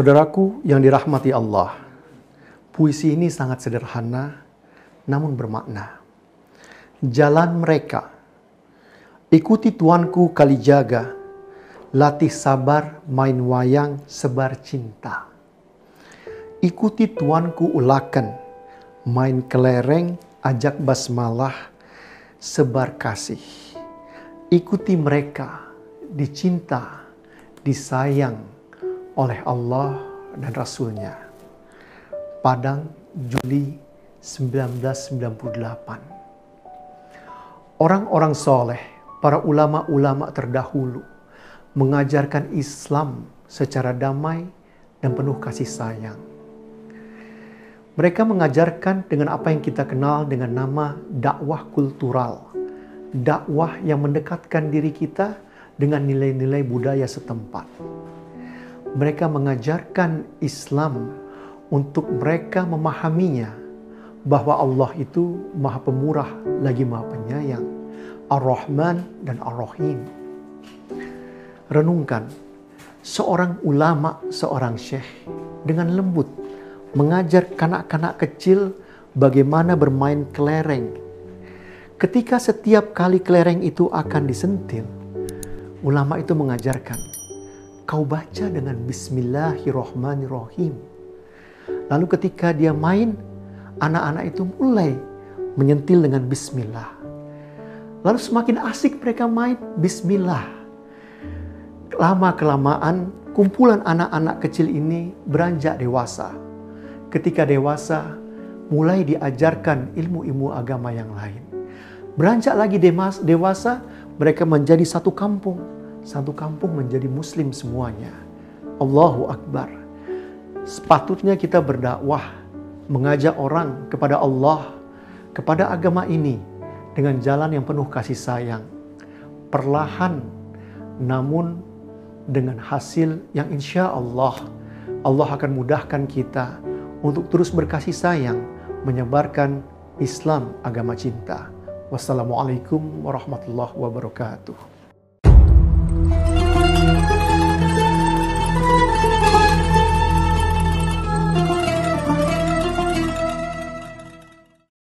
Saudaraku yang dirahmati Allah, puisi ini sangat sederhana namun bermakna. Jalan mereka, ikuti tuanku kali jaga, latih sabar main wayang sebar cinta. Ikuti tuanku ulakan, main kelereng ajak basmalah sebar kasih. Ikuti mereka, dicinta, disayang, oleh Allah dan Rasulnya. Padang, Juli 1998. Orang-orang soleh, para ulama-ulama terdahulu, mengajarkan Islam secara damai dan penuh kasih sayang. Mereka mengajarkan dengan apa yang kita kenal dengan nama dakwah kultural. Dakwah yang mendekatkan diri kita dengan nilai-nilai budaya setempat mereka mengajarkan Islam untuk mereka memahaminya bahwa Allah itu Maha Pemurah lagi Maha Penyayang, Ar-Rahman dan Ar-Rahim. Renungkan, seorang ulama, seorang syekh dengan lembut mengajar kanak-kanak kecil bagaimana bermain kelereng. Ketika setiap kali kelereng itu akan disentil, ulama itu mengajarkan, kau baca dengan Bismillahirrohmanirrohim. Lalu ketika dia main, anak-anak itu mulai menyentil dengan Bismillah. Lalu semakin asik mereka main Bismillah. Lama-kelamaan kumpulan anak-anak kecil ini beranjak dewasa. Ketika dewasa, mulai diajarkan ilmu-ilmu agama yang lain. Beranjak lagi dewasa, mereka menjadi satu kampung satu kampung menjadi muslim semuanya. Allahu Akbar. Sepatutnya kita berdakwah, mengajak orang kepada Allah, kepada agama ini dengan jalan yang penuh kasih sayang. Perlahan namun dengan hasil yang insya Allah Allah akan mudahkan kita untuk terus berkasih sayang menyebarkan Islam agama cinta. Wassalamualaikum warahmatullahi wabarakatuh.